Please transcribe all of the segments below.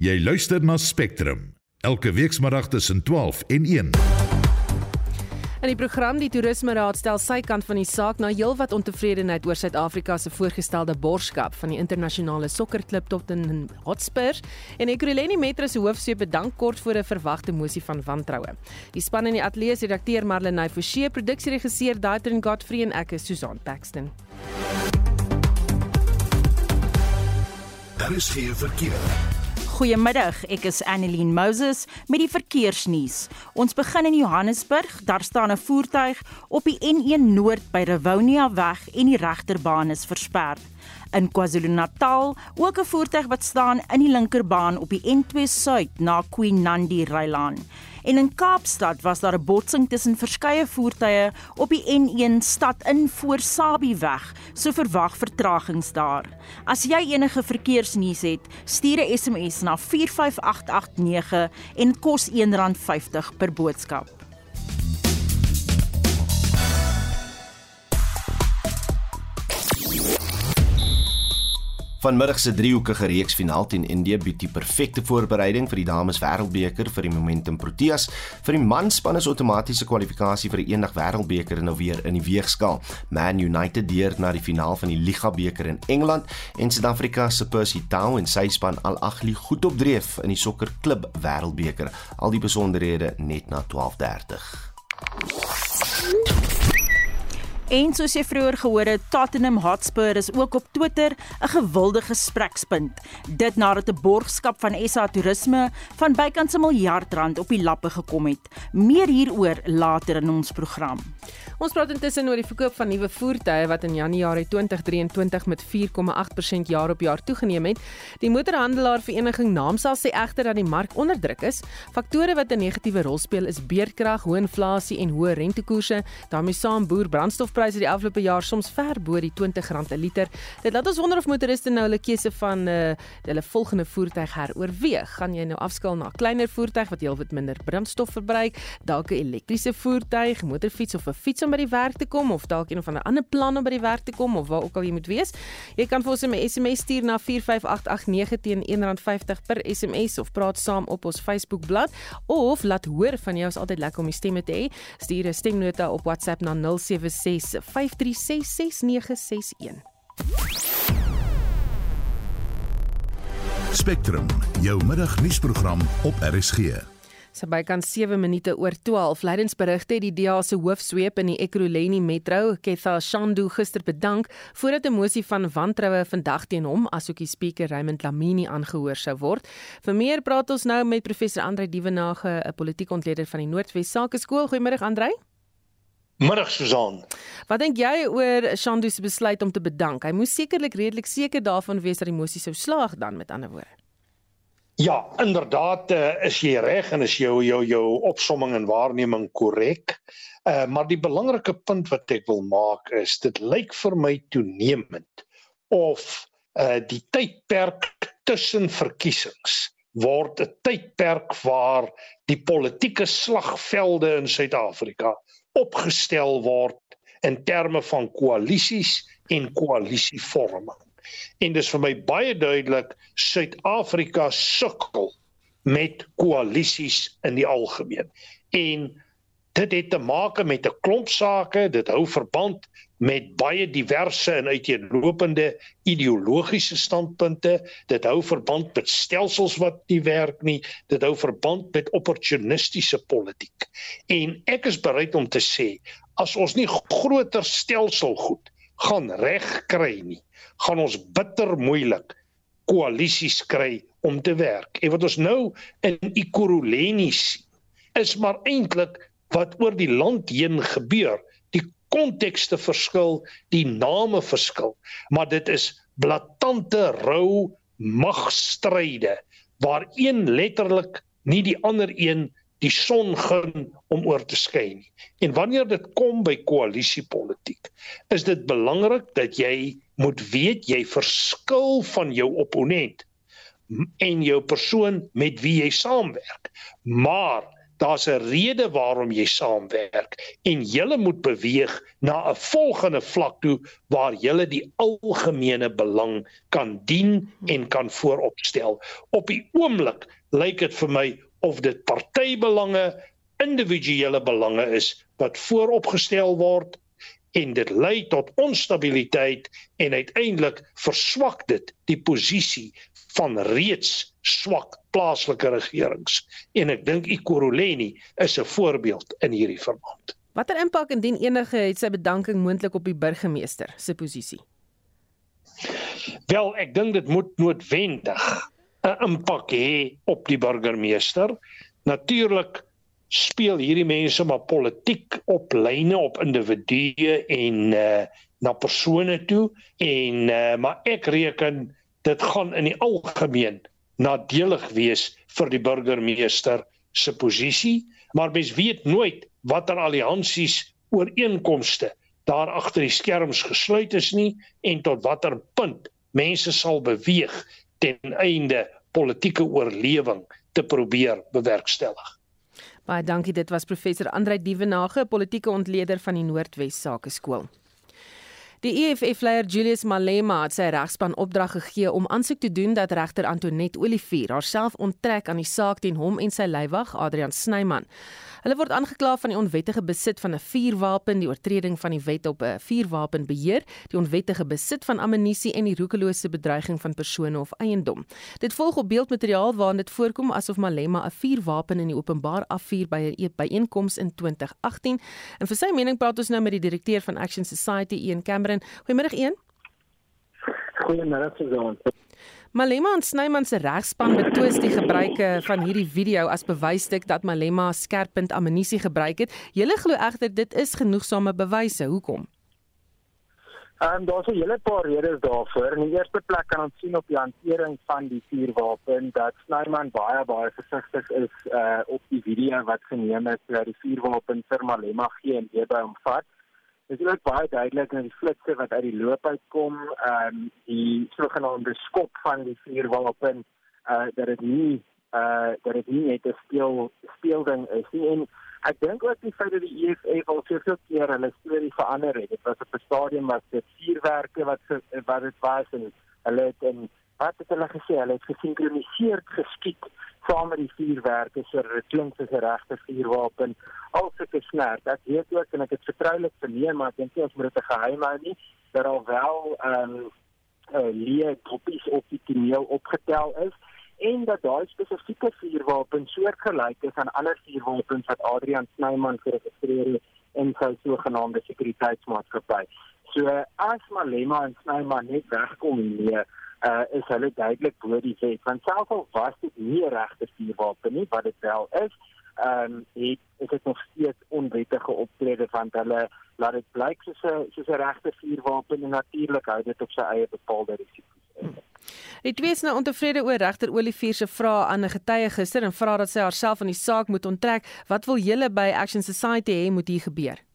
Jy luister na Spectrum elke weekmiddag tussen 12 en 1. In die program die Toerismeraad stel sy kant van die saak na heelwat ontevredenheid oor Suid-Afrika se voorgestelde borgskap van die internasionale sokkerklub Tottenham Hotspur en Ekurhuleni Metro se hoofseep bedank kort voor 'n verwagte mosie van wantroue. Die span in die ateljee se redakteur Marlenae Forsie, produksieregisseur Daitrin Godfrey en ek is Susan Paxton. Daar is geen verkeer. Goeiemiddag, ek is Annelien Moses met die verkeersnuus. Ons begin in Johannesburg. Daar staan 'n voertuig op die N1 Noord by Rivonia weg en die regterbaan is versper. In KwaZulu-Natal ook 'n voertuig wat staan in die linkerbaan op die N2 Suid na Queen Nandi Rylaan. En in Kaapstad was daar 'n botsing tussen verskeie voertuie op die N1 stad in voor Sabieweg. So verwag vertragings daar. As jy enige verkeersnuus het, stuur 'n SMS na 45889 en kos R1.50 per boodskap. Vanmiddag se driehoekige reeks finaal teen Indië bied die perfekte voorbereiding vir die dames wêreldbeker vir die Momentum Proteas. Vir die manspan is outomatiese kwalifikasie vir die eendag wêreldbeker nou weer in die weegskaal. Man United deur na die finaal van die Liga beker in Engeland en Suid-Afrika se Percy Tau en sy span Al Ahly goed op dreef in die sokkerklub wêreldbeker. Al die besonderhede net na 12:30. En soos jy vroeër gehoor het, Tottenham Hotspur is ook op Twitter 'n gewilde gesprekspunt. Dit nadat 'n borgskap van SA Toerisme van bykans 'n miljard rand op die lappe gekom het. Meer hieroor later in ons program. Ons praat intussen oor die verkoop van nuwe voertuie wat in Januarie 2023 met 4,8% jaar op jaar toegeneem het. Die motorhandelaar vereniging Naamsa sê egter dat die mark onder druk is. Faktore wat 'n negatiewe rol speel is beerkrag, hoë inflasie en hoë rentekoerse. daarmee saam boer brandstof pryse die afgelope jaar soms ver bo die R20 'n liter. Dit laat ons wonder of motoriste nou hulle keuse van uh, hulle volgende voertuig heroorweeg. Gaan jy nou afskaal na 'n kleiner voertuig wat heelwat minder brandstof verbruik, dalk 'n elektriese voertuig, motorfiets of 'n fiets om by die werk te kom of dalk een of ander ander plan om by die werk te kom of waar ook al jy moet wees. Jy kan vir ons 'n SMS stuur na 45889 teen R1.50 per SMS of praat saam op ons Facebook bladsy of laat hoor van jou is altyd lekker om die stemme te hê. Stuur 'n stemnota op WhatsApp na 076 Spectrum, jou middagnuusprogram op RSG. So bykans 7 minute oor 12. Leidensberigte het die DA se hoofsweep in die Ekurhuleni Metro, Ketha Shandu gister bedank voordat 'n mosie van wantroue vandag teen hom, asook die spreker Raymond Lamini aangehoor sou word. Vir meer praat ons nou met professor Andre Dievenage, 'n politieke ontleder van die Noordwes Sakeskool. Goeiemôre Andre. Middag Susan. Wat dink jy oor Shandu se besluit om te bedank? Hy moes sekerlik redelik seker daarvan wees dat die mosie sou slaag dan met ander woorde. Ja, inderdaad uh, is jy reg en is jou jou jou opsomming en waarneming korrek. Uh maar die belangrike punt wat ek wil maak is dit lyk vir my toenemend of uh die tydperk tussen verkiesings word 'n tydperk waar die politieke slagvelde in Suid-Afrika opgestel word in terme van koalisies en koalisievorming. En dis vir my baie duidelik Suid-Afrika sukkel met koalisies in die algemeen. En dit het te maak met 'n klomp sake, dit hou verband met baie diverse en uiteenlopende ideologiese standpunte. Dit hou verband met stelsels wat nie werk nie. Dit hou verband met opportunistiese politiek. En ek is bereid om te sê as ons nie groter stelsel goed gaan regkry nie, gaan ons bitter moeilik koalisies kry om te werk. En wat ons nou in Ikuruleni sien, is maar eintlik wat oor die land heen gebeur kontekste verskil, die name verskil, maar dit is blaatante rou magstryde waar een letterlik nie die ander een die son gun om oor te skyn nie. En wanneer dit kom by koalisiepolitiek, is dit belangrik dat jy moet weet jy verskil van jou opponent en jou persoon met wie jy saamwerk. Maar Daar's 'n rede waarom jy saamwerk en julle moet beweeg na 'n volgende vlak toe waar julle die algemene belang kan dien en kan vooropstel. Op die oomblik lyk dit vir my of dit partybelange, individuele belange is wat vooropgestel word en dit lei tot onstabiliteit en uiteindelik verswak dit die posisie van reeds swak plaaslike regerings en ek dink Ikuruleni is 'n voorbeeld in hierdie verband. Watter impak indien enige het sy bedanking moontlik op die burgemeester se posisie? Wel, ek dink dit moet noodwendig 'n impak hê op die burgemeester. Natuurlik speel hierdie mense maar politiek op lyne op individue en uh, na persone toe en uh, maar ek reken dit gaan in die algemeen nadelig wees vir die burgemeester se posisie, maar mens weet nooit watter alliansies ooreenkomste daar agter die skerms gesluit is nie en tot watter punt mense sal beweeg ten einde politieke oorlewing te probeer bewerkstellig. Baie dankie, dit was professor Andrei Dievenage, politieke ontleder van die Noordwes Sakeskool. Die EFF-leier Julius Malema het sy regspan opdrag gegee om aansoek te doen dat regter Antoinette Olivier haarself onttrek aan die saak teen hom en sy leiwag Adrian Snyman. Hulle word aangekla van die onwettige besit van 'n vuurwapen, die oortreding van die wet op 'n vuurwapenbeheer, die onwettige besit van ammunisie en die roekelose bedreiging van persone of eiendom. Dit volg op beeldmateriaal waarin dit voorkom asof Malema 'n vuurwapen in die openbaar afvuur by 'n byeenkoms in 2018. En vir sy mening praat ons nou met die direkteur van Action Society, Ian Cameron. Goeiemôre Ian. Goeiemôre Suzan. Malema en Snyman se regspan betwis die gebruike van hierdie video as bewysstuk dat Malema skerppunt ammunisie gebruik het. Julle glo egter dit is genoegsame bewyse. Hoekom? Ehm um, daar's 'n hele paar redes daarvoor. In die eerste plek kan ons sien op die hantering van die vuurwapen dat Snyman baie baie versigtig is uh op die video wat geneem is dat die vuurwapen vir Malema gee en weer by hom vat. Is ook baie duidelik in die flitsse wat uit die loop uitkom, ehm um, die sogenaamde skop van die vuurwapen uh dat dit nie uh dat dit nie net 'n speel speelding is nie. En ek dink ook die feit dat die EFF al soveel keer hulle storie verander het. Dit was op 'n stadium wat dit vuurwerke wat wat dit was en hulle het in wat het hulle gesê? Hulle het gesinkroniseerd geskiet saam met die vuurwerke so dit klink soos 'n regte vuurwapen al sulke snert ek weet ook en ek het vertroulik verneem maar ek dink nie ons moet dit geheim hou nie dat al wel ehm um, uh, leë koppies op die toneel opgetel is en dat daai spesifieke vuurwapen soortgelyk is aan ander vuurwapens wat Adrian Snyman geregistreer het in sy sogenaamde sekuriteitsmaatskappy. So as Malema en Snyman net wegkom hier uh is hulle duidelik bo die wet want selfs al was dit nie regte vuurwapen nie wat dit wel is ehm um, het is dit nog steeds onwettige optrede van hulle laat dit blyk soos 'n soos 'n regte vuurwapen en natuurlik hou dit op sy eie bepaalde risiko's. Die twee is nou ontevrede oor regter Olivier se vrae aan 'n getuie gister en vra dat sy haarself van die saak moet onttrek. Wat wil julle by Action Society hê moet hier gebeur?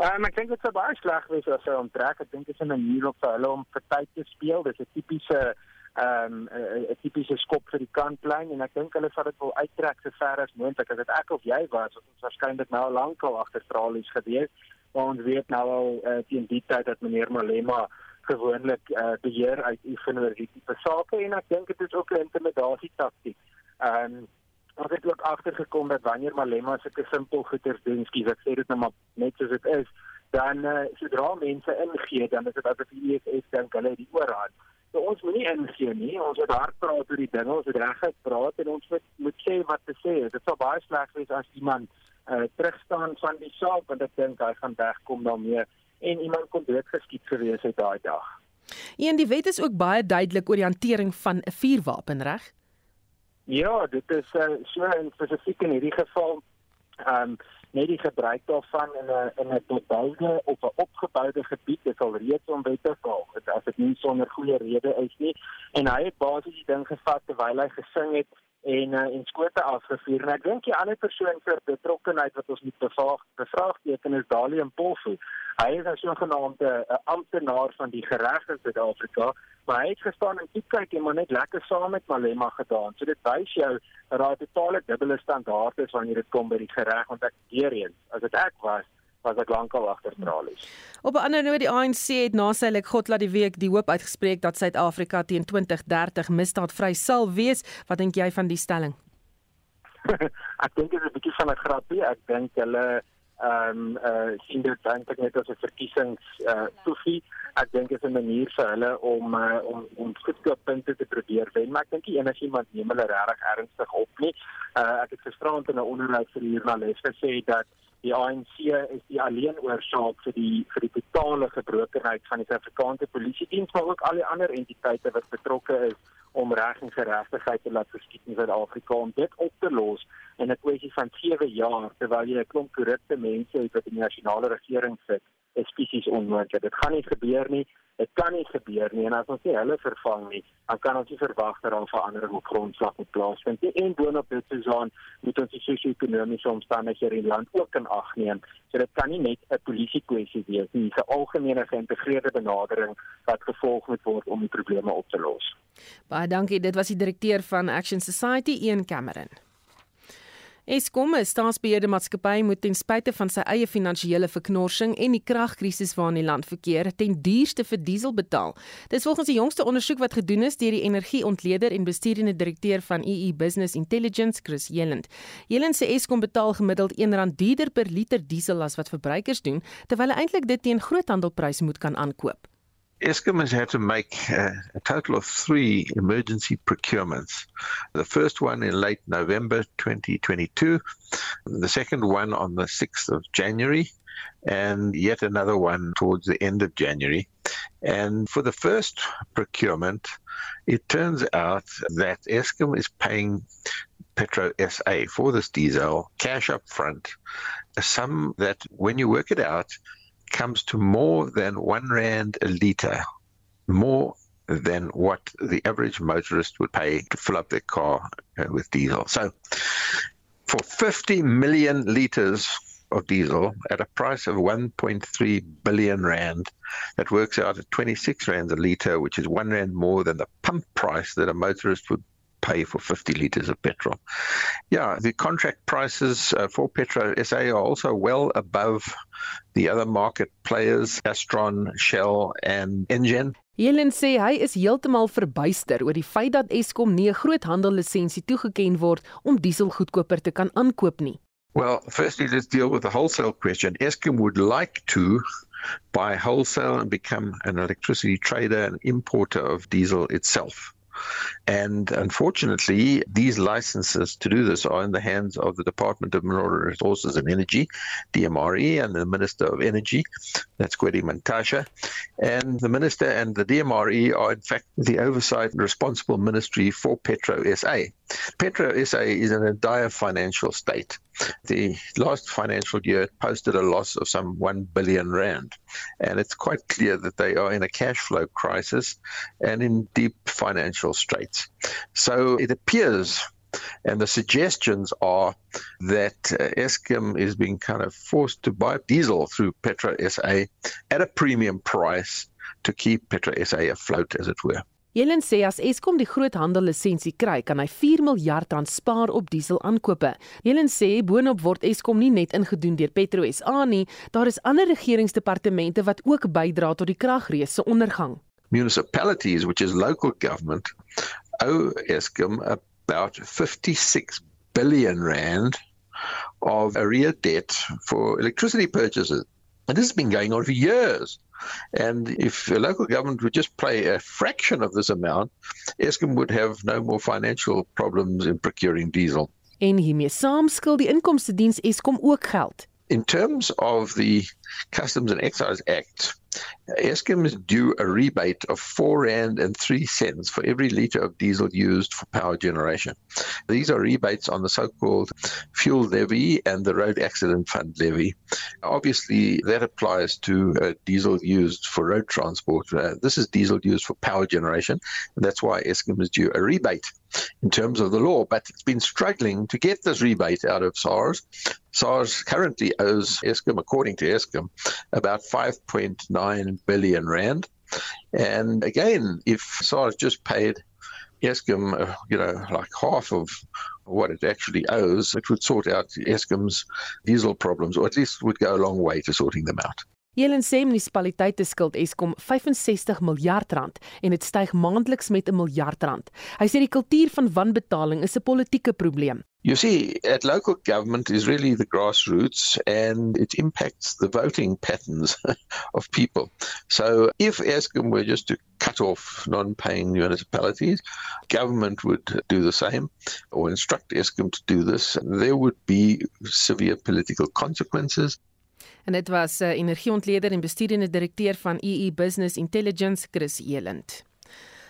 Um, ek dink dit sou baie sleg wees as hy onttrek. Ek dink dit is 'n manier op vir hulle om vir tyd te speel. Dis 'n tipiese ehm um, 'n tipiese skop vir die kantlyn en ek dink hulle sal dit wil uittrek so ver as moontlik. As dit ek of jy was, wat ons waarskynlik nou lankal agter tralies gewees, maar ons weet nou al uh, teen die tyd dat meneer Malema gewoonlik uh, beheer uitoefen oor hierdie tipe sake en ek dink dit is ook 'n intimidasie taktiek. Ehm um, ons het ook agtergekom dat wanneer Malema sulke simpel goeders doen, skies ek sê dit nou maar net soos dit is, dan uh, sodra mense ingee, dan is dit asof die EFF dink hulle het die oorhand. So ons moenie ingee nie. Ons moet hard praat oor die dinge, ons moet reguit praat en ons moet moet sê wat te sê. Dit sou baie sleg wees as iemand uh, terugstaan van die saak want ek dink hy gaan wegkom daarmee en iemand kon doodgeskiet gewees het daai dag. En die wet is ook baie duidelik oor die hantering van 'n vuurwapen, reg? Ja, dit is uh, so spesifiek in hierdie geval ehm um, net die gebruik daarvan in 'n in 'n totale of 'n opgeboude gebied is al reeds onwettig as dit nie sonder goeie rede is nie. En hy het basies die ding gevat terwyl hy gesing het en uh, en skote afgevuur. En ek dink die ander persoon vir betrokkeheid wat ons moet bevraag, bevraagteken is Dali Mpofu. Hy is 'n sogenaamde 'n amptenaar van die gereg in Suid-Afrika, maar hy het gestaan en kyk en maar net lekker saam met Malema gedaan. So dit wys jou dat daar 'n totale dubbele standaard is wanneer dit kom by die gereg, want ek weer eens, as dit ek was was ek lankal agter tralies. Op 'n ander noot die ANC het na sy lek God laat die week die hoop uitgespreek dat Suid-Afrika teen 2030 misdaadvry sal wees. Wat dink jy van die stelling? ek dink dit is 'n bietjie van 'n grapie. Ek dink hulle ehm um, eh uh, sien dit eintlik net as 'n verkiesings eh uh, toefie. Ek dink dit is 'n manier vir hulle om uh, om om skietpunte te probeer wen, maar ek dink enigiemand neem hulle regtig ernstig op nie. Eh uh, ek het gisterand in 'n onderhoud vir die joernalis gesê dat die ANC is die alleen oorsaak vir die vir die totale gebrokenheid van die Suid-Afrikaanse polisie diens maar ook al die ander entiteite wat betrokke is om reg en geregtigheid te laat geskied in Suid-Afrika om dit op te los in 'n kwessie van 7 jaar terwyl jy 'n klomp korrupte mense het wat in die nasionale regering sit is fisies onmoontlik. Dit gaan nie gebeur nie. Dit kan nie gebeur nie en as ons nie hulle vervang nie, dan kan ons nie verwag dat daar verandering op grondslag moet plaasvind nie. En boonop dit is aan moet ons die sosio-ekonomiese omstandighede in die land ook in ag neem. So dit kan nie net 'n polisie kwessie wees nie. Dis 'n algemene geïntegreerde benadering wat gevolg moet word om die probleme op te los. Baie dankie. Dit was die direkteur van Action Society, Ian Cameron. Eskom, 'n staatsbeheerde maatskappy, moet ten spyte van sy eie finansiële verknorsing en die kragkrisis waarin die land verkeer, ten duurste vir diesel betaal. Dis volgens die jongste ondersoek wat gedoen is deur die energieontleder en bestuurende direkteur van EE Business Intelligence, Chris Jelland. Jelland sê Eskom betaal gemiddeld R1 duurder per liter diesel as wat verbruikers doen, terwyl hy eintlik dit teen groothandelpryse moet kan aankoop. ESCOM has had to make uh, a total of three emergency procurements. The first one in late November 2022, the second one on the 6th of January, and yet another one towards the end of January. And for the first procurement, it turns out that ESCOM is paying Petro SA for this diesel cash up front, a sum that, when you work it out, comes to more than one rand a litre, more than what the average motorist would pay to fill up their car uh, with diesel. So, for 50 million litres of diesel at a price of 1.3 billion rand, that works out at 26 rand a litre, which is one rand more than the pump price that a motorist would pay for 50 litres of petrol. Yeah, the contract prices uh, for Petro SA are also well above the other market players, Astron, Shell and Engen. Helen sê hy is heeltemal verbuister oor die feit dat Eskom nie 'n groothandellisensie toegeken word om diesel goedkoper te kan aankoop nie. Well, firstly, let's deal with the wholesale question. Eskom would like to buy wholesale and become an electricity trader and importer of diesel itself. And unfortunately, these licenses to do this are in the hands of the Department of Mineral Resources and Energy, DMRE, and the Minister of Energy, that's Gwedi Mantasha. And the Minister and the DMRE are, in fact, the oversight and responsible ministry for Petro SA. Petro SA is in a dire financial state. The last financial year posted a loss of some 1 billion rand. And it's quite clear that they are in a cash flow crisis and in deep financial straits. So it appears and the suggestions are that uh, Eskom is being kind of forced to buy diesel through Petra SA at a premium price to keep Petra SA afloat, as it were. Jelen sê as Eskom die groothandel lisensie kry, kan hy 4 miljard rand spaar op diesel aankope. Jelen sê boonop word Eskom nie net ingedoen deur Petro SA nie, daar is ander regeringsdepartemente wat ook bydra tot die kragrees se ondergang. Municipalities, which is local government, owe Eskom about 56 billion rand of arrear debt for electricity purchases. And this has been going on for years. And if the local government would just pay a fraction of this amount, Eskom would have no more financial problems in procuring diesel. En hiermee saam skuld die inkomste diens Eskom ook geld. In terms of the Customs and Excise Act, Eskom is due a rebate of four rand and three cents for every litre of diesel used for power generation. These are rebates on the so-called fuel levy and the road accident fund levy. Obviously, that applies to uh, diesel used for road transport. Uh, this is diesel used for power generation, and that's why Eskom is due a rebate in terms of the law, but it's been struggling to get this rebate out of SARS. SARS currently owes Eskom, according to Eskom, about 5.9 billion rand. And again, if SARS just paid Eskom, uh, you know, like half of what it actually owes, it would sort out Eskom's diesel problems, or at least would go a long way to sorting them out. Jelen sê munisipaliteite skuld Eskom 65 miljard rand en dit styg maandeliks met 'n miljard rand. Hy sê die kultuur van wanbetaling is 'n politieke probleem. You see, at local government is really the grassroots and it impacts the voting patterns of people. So if Eskom were just to cut off non-paying municipalities, government would do the same or instruct Eskom to do this. There would be severe political consequences. En dit was 'n uh, energieontleder en bestuurende direkteur van EE Business Intelligence, Chris Eland.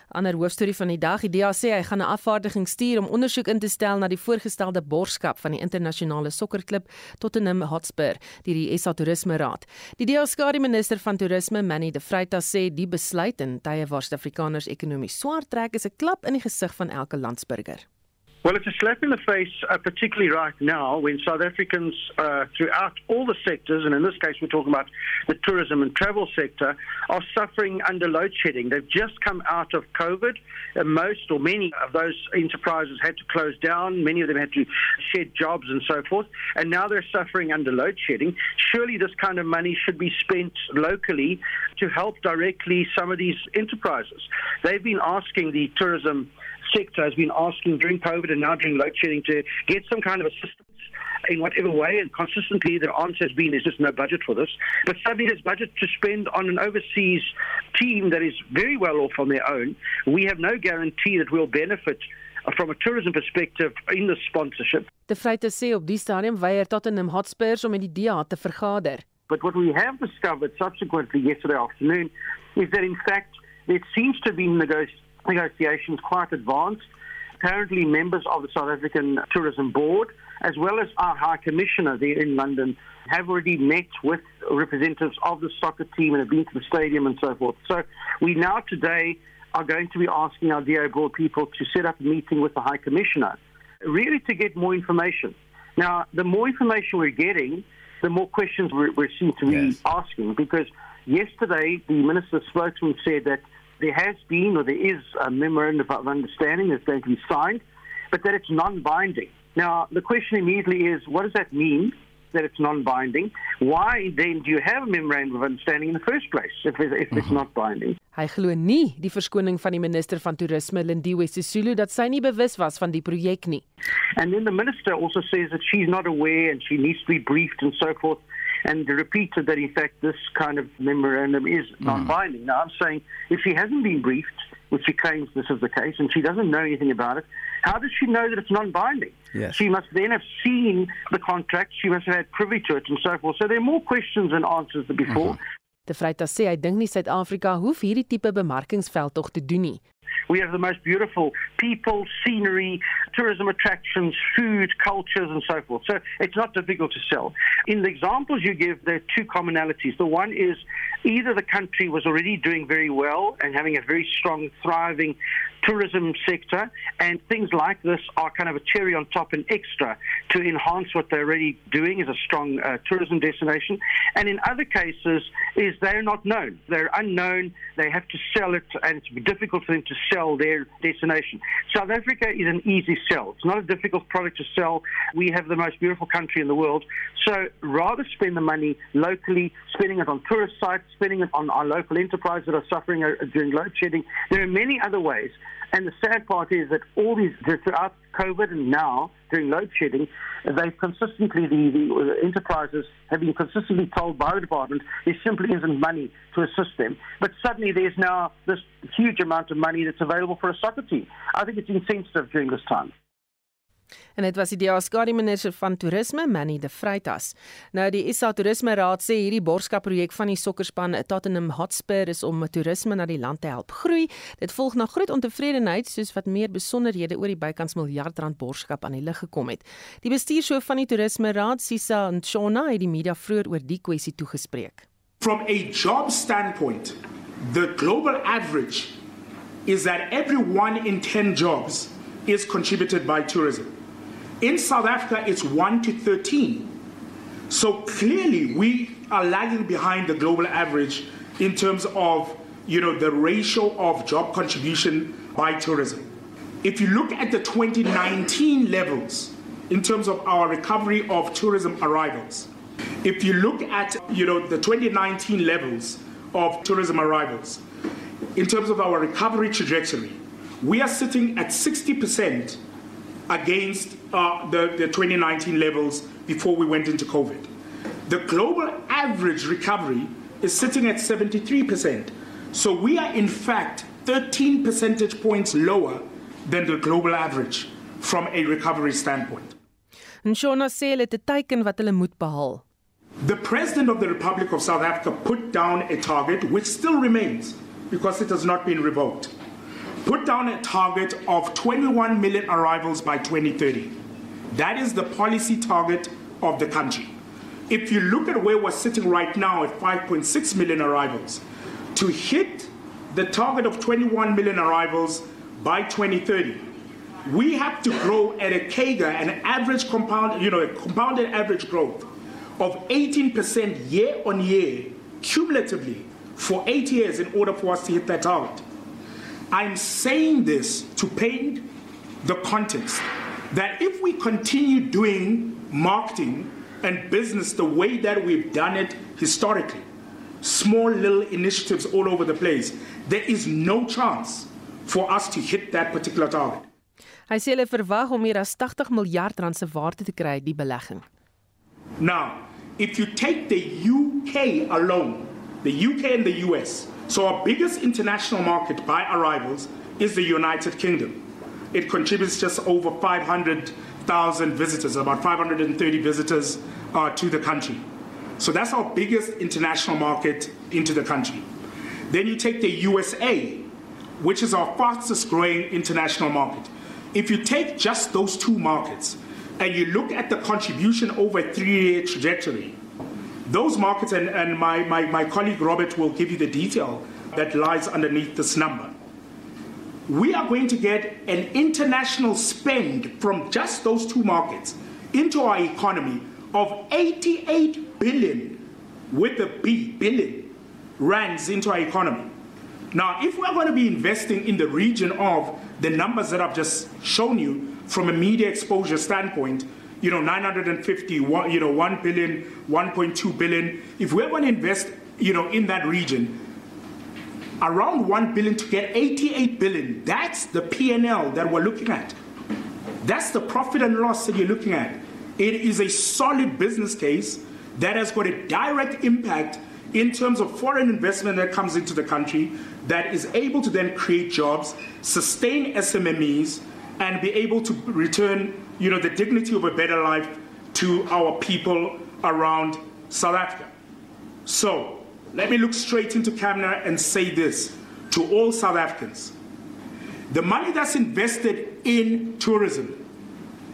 Ander hoofstorie van die dag, die DA sê hy gaan 'n afvaardiging stuur om ondersoek in te stel na die voorgestelde borgskap van die internasionale sokkerklub Tottenham Hotspur deur die SA Toerisme Raad. Die DA skare minister van toerisme, Manny de Vrytas sê die besluit in tye waar Suid-Afrikaners ekonomies swaar trek is 'n klap in die gesig van elke landsburger. Well, it's a slap in the face, uh, particularly right now when South Africans uh, throughout all the sectors, and in this case we're talking about the tourism and travel sector, are suffering under load shedding. They've just come out of COVID. Most or many of those enterprises had to close down. Many of them had to shed jobs and so forth. And now they're suffering under load shedding. Surely this kind of money should be spent locally to help directly some of these enterprises. They've been asking the tourism sector has been asking during COVID and now during load shedding to get some kind of assistance in whatever way, and consistently the answer has been there's just no budget for this. But suddenly there's budget to spend on an overseas team that is very well off on their own. We have no guarantee that we'll benefit from a tourism perspective in the sponsorship. De Vryte sê op die stadium weier Tottenham Hotspurs om met die DA te vergader. But what we have discovered subsequently yesterday afternoon is that in fact there seems to be negotiations negotiations quite advanced. Apparently, members of the South African Tourism Board, as well as our High Commissioner there in London, have already met with representatives of the soccer team and have been to the stadium and so forth. So, we now today are going to be asking our DA Board people to set up a meeting with the High Commissioner, really to get more information. Now, the more information we're getting, the more questions we're, we seem to be yes. asking because yesterday the minister's spokesman said that there has been or there is a memorandum of understanding that's going to be signed, but that it's non-binding. Now, the question immediately is, what does that mean? That it's non-binding. Why then do you have a memorandum of understanding in the first place if, if it's mm-hmm. not binding? Hy glo nie die verskoning van die minister van toerisme Lindiwe Sisulu dat sy nie bewus was van die projek nie. And then the minister also says that she's not aware and she needs to be briefed and so forth and repeated that in fact this kind of memorandum is non-binding. Mm. Now I'm saying if she hasn't been briefed, which she claims this is the case, and she doesn't know anything about it, how does she know that it's non-binding? Yes. She must then have seen the contract, she must have had privy to it and so forth. So there are more questions than answers than before. Mm-hmm. De Vryta sê hy dink nie Suid-Afrika hoef hierdie tipe bemarkingsveld tog te doen nie. We have the most beautiful people, scenery, tourism attractions, food, cultures, and so forth. So it's not difficult to sell. In the examples you give, there are two commonalities. The one is either the country was already doing very well and having a very strong, thriving tourism sector, and things like this are kind of a cherry on top and extra to enhance what they're already doing as a strong uh, tourism destination. And in other cases, is they're not known. They're unknown. They have to sell it, and it's difficult for them to sell their destination. South Africa is an easy sell. It's not a difficult product to sell. We have the most beautiful country in the world. So rather spend the money locally, spending it on tourist sites, spending it on our local enterprises that are suffering uh, during load shedding. There are many other ways. And the sad part is that all these, throughout COVID and now during load shedding, they've consistently, the, the uh, enterprises have been consistently told by the department there simply isn't money to assist them. But suddenly there's now this huge amount of money that's available for a soccer team. I think it's insensitive during this time. En dit was die DA-skadu minister van toerisme, Manny de Vreitas. Nou die SA Toerisme Raad sê hierdie borskapprojek van die sokkerspan Tottenham Hotspur is om toerisme na die land te help groei. Dit volg na groot ontevredenheid soos wat meer besonderhede oor die bykans miljard rand borskap aan die lig gekom het. Die bestuurshoof van die Toerisme Raad, Sisa Nchona, het die media vroeër oor die kwessie toegespreek. From a job standpoint, the global average is that every one in 10 jobs is contributed by tourism. In South Africa, it's 1 to 13. So clearly, we are lagging behind the global average in terms of you know, the ratio of job contribution by tourism. If you look at the 2019 levels in terms of our recovery of tourism arrivals, if you look at you know, the 2019 levels of tourism arrivals, in terms of our recovery trajectory, we are sitting at 60% against uh, the, the 2019 levels before we went into COVID. The global average recovery is sitting at 73%. So we are, in fact, 13 percentage points lower than the global average from a recovery standpoint. En Shona sê hulle het 'n teiken wat hulle moet behaal. The President of the Republic of South Africa put down a target which still remains because it has not been revoked. Put down a target of 21 million arrivals by 2030. That is the policy target of the country. If you look at where we're sitting right now at 5.6 million arrivals, to hit the target of 21 million arrivals by 2030, we have to grow at a CAGR, an average compound, you know, a compounded average growth of 18% year on year, cumulatively, for eight years in order for us to hit that target. I'm saying this to paint the context that if we continue doing marketing and business the way that we've done it historically, small little initiatives all over the place, there is no chance for us to hit that particular target. Hy sê hulle verwag om meer as 80 miljard rand se waarde te kry die belegging. Now, if you take the UK alone, the UK and the US, so our biggest international market by arrivals is the United Kingdom. It contributes just over 500,000 visitors, about 530 visitors uh, to the country. So that's our biggest international market into the country. Then you take the USA, which is our fastest growing international market. If you take just those two markets and you look at the contribution over a three year trajectory, those markets, and, and my, my, my colleague Robert will give you the detail that lies underneath this number we are going to get an international spend from just those two markets into our economy of 88 billion with a B billion rands into our economy. Now, if we're going to be investing in the region of the numbers that I've just shown you from a media exposure standpoint, you know, 950, you know, 1 billion, 1.2 billion, if we're going to invest, you know, in that region, around 1 billion to get 88 billion. That's the P&L that we're looking at. That's the profit and loss that you're looking at. It is a solid business case that has got a direct impact in terms of foreign investment that comes into the country that is able to then create jobs, sustain SMMEs, and be able to return, you know, the dignity of a better life to our people around South Africa. So, let me look straight into camera and say this to all South Africans. The money that's invested in tourism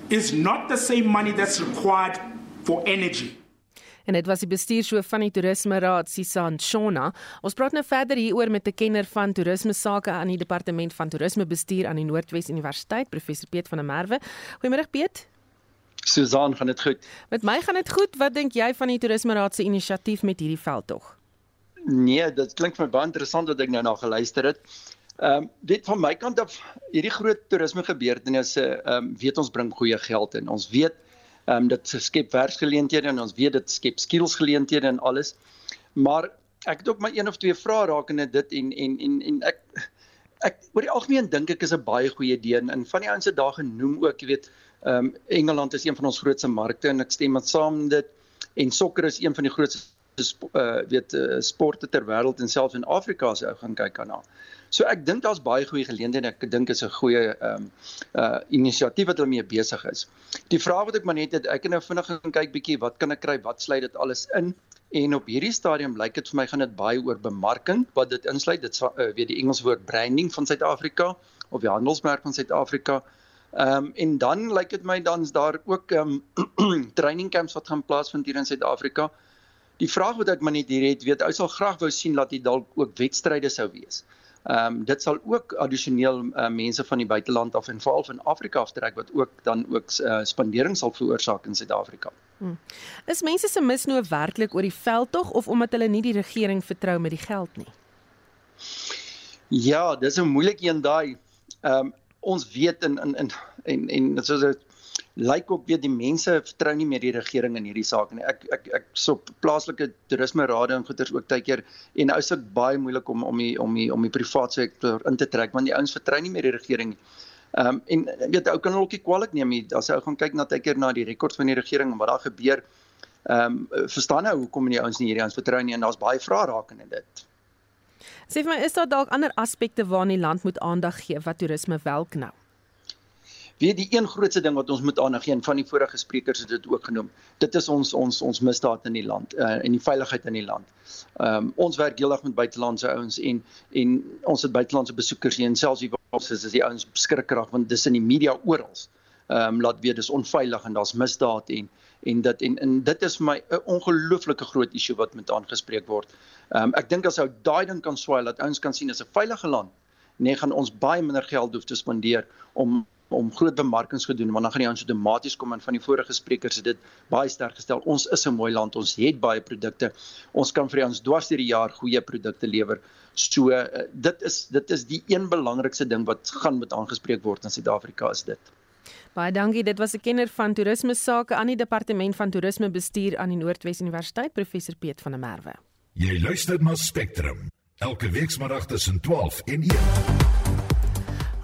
is not the same money that's required for energy. En dit was die bestuurshoof van die Toerisme Raad, Sisan Shona. Ons praat nou verder hieroor met 'n kenner van toerisme sake aan die Departement van Toerismebestuur aan die Noordwes Universiteit, professor Piet van der Merwe. Goeiemôre Piet. Susan, gaan dit goed? Met my gaan dit goed. Wat dink jy van die Toerisme Raad se inisiatief met hierdie veldtog? Nee, dit klink vir my baie interessant wat ek nou na geluister het. Ehm um, dit van my kant af hierdie groot toerisme gebeurtenisse ehm um, weet ons bring goeie geld in. Ons weet ehm um, dit skep werksgeleenthede en ons weet dit skep skillsgeleenthede en alles. Maar ek het ook my een of twee vrae rakende dit en en en en ek ek oor die algemeen dink ek is 'n baie goeie idee en, en van die ouens se dae genoem ook, jy weet, ehm um, Engeland is een van ons grootste markte en ek stem met saam dit en sokker is een van die grootste uh weet uh, sporte ter wêreld en selfs in Afrika as jy gaan kyk aan. So ek dink daar's baie goeie geleenthede. Ek dink is 'n goeie ehm um, uh inisiatief wat hulle mee besig is. Die vraag wat ek maar net het, ek het nou vinnig gaan kyk bietjie wat kan ek kry? Wat sluit dit alles in? En op hierdie stadium lyk dit vir my gaan dit baie oor bemarking wat dit insluit. Dit uh, weet die Engelse woord branding van Suid-Afrika of die handelsmerk van Suid-Afrika. Ehm um, en dan lyk dit my dan's daar ook ehm um, training camps wat gaan plaasvind hier in Suid-Afrika. Die vraag wat ek maar net hier het, weet ou sal graag wou sien dat dit dalk ook wedstryde sou wees. Ehm um, dit sal ook addisioneel uh, mense van die buiteland af en veral van Afrika aftrek wat ook dan ook uh, spandering sal veroorsaak in Suid-Afrika. Hmm. Is mense se misnoo werklik oor die veld tog of omdat hulle nie die regering vertrou met die geld nie? Ja, dis 'n moeilike een daai. Ehm um, ons weet in in in en en soos lyk ook weer die mense vertrou nie meer die regering in hierdie saak nie. Ek ek ek so plaaslike toerisme rade en goeders ook tydkeer en nou is dit baie moeilik om om die om die om die private sektor in te trek want die ouens vertrou nie meer die regering nie. Ehm um, en weet ou kan hulle ook nie kwaliek neem nie. As jy gaan kyk na tydkeer na die rekords van die regering en wat daar gebeur, ehm um, verstaan nou hoekom die ouens nie hierdie ouens vertrou nie en daar's baie vrae rakende dit. Sê vir my, is daar dalk ander aspekte waarna die land moet aandag gee wat toerisme wel knou? Wie die een grootste ding wat ons moet aandag gee en van die vorige sprekers het dit ook genoem. Dit is ons ons ons misdaad in die land uh, en die veiligheid in die land. Ehm um, ons werk heeldag met buitelandse ouens en en ons het buitelandse besoekers hier en selfs hier ons is, is die ouens beskikkerig want dis in die media oral. Ehm um, laat weet dis onveilig en daar's misdaad en en dit en, en dit is my 'n ongelooflike groot issue wat moet aangespreek word. Ehm um, ek dink as ou daai ding kan swaai dat ouens kan sien dis 'n veilige land, nee gaan ons baie minder geld hoef te spandeer om om groot bemarkings gedoen want dan gaan die ons outomaties kom en van die vorige sprekers het dit baie sterk gestel. Ons is 'n mooi land ons het baie produkte. Ons kan vir ons dwars deur die jaar goeie produkte lewer. So uh, dit is dit is die een belangrikste ding wat gaan moet aangespreek word in Suid-Afrika is dit. Baie dankie. Dit was 'n kenner van toerisme sake aan die departement van toerisme bestuur aan die Noordwes Universiteit professor Piet van der Merwe. Jy luister na Spectrum elke weekmiddag tussen 12 en 1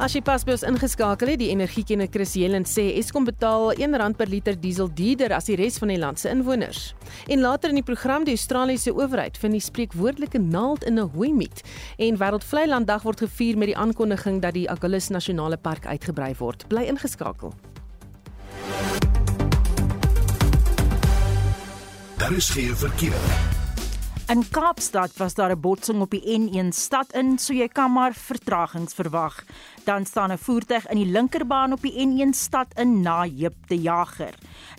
As jy pas by ons ingeskakel het, die energiekenner Chris Jelen sê Eskom betaal R1 per liter diesel duurder as die res van die land se inwoners. En later in die program die Australiese owerheid vind die spreekwoordelike naald in 'n hooimiet en Wêreldvleilanddag word gevier met die aankondiging dat die Agulhas Nasionale Park uitgebrei word. Bly ingeskakel. Daar is geen verkeer. In Kaapstad was daar 'n botsing op die N1 stad in, so jy kan maar vertragings verwag. Dan staan 'n voertuig in die linkerbaan op die N1 stad in na Jip de Jager.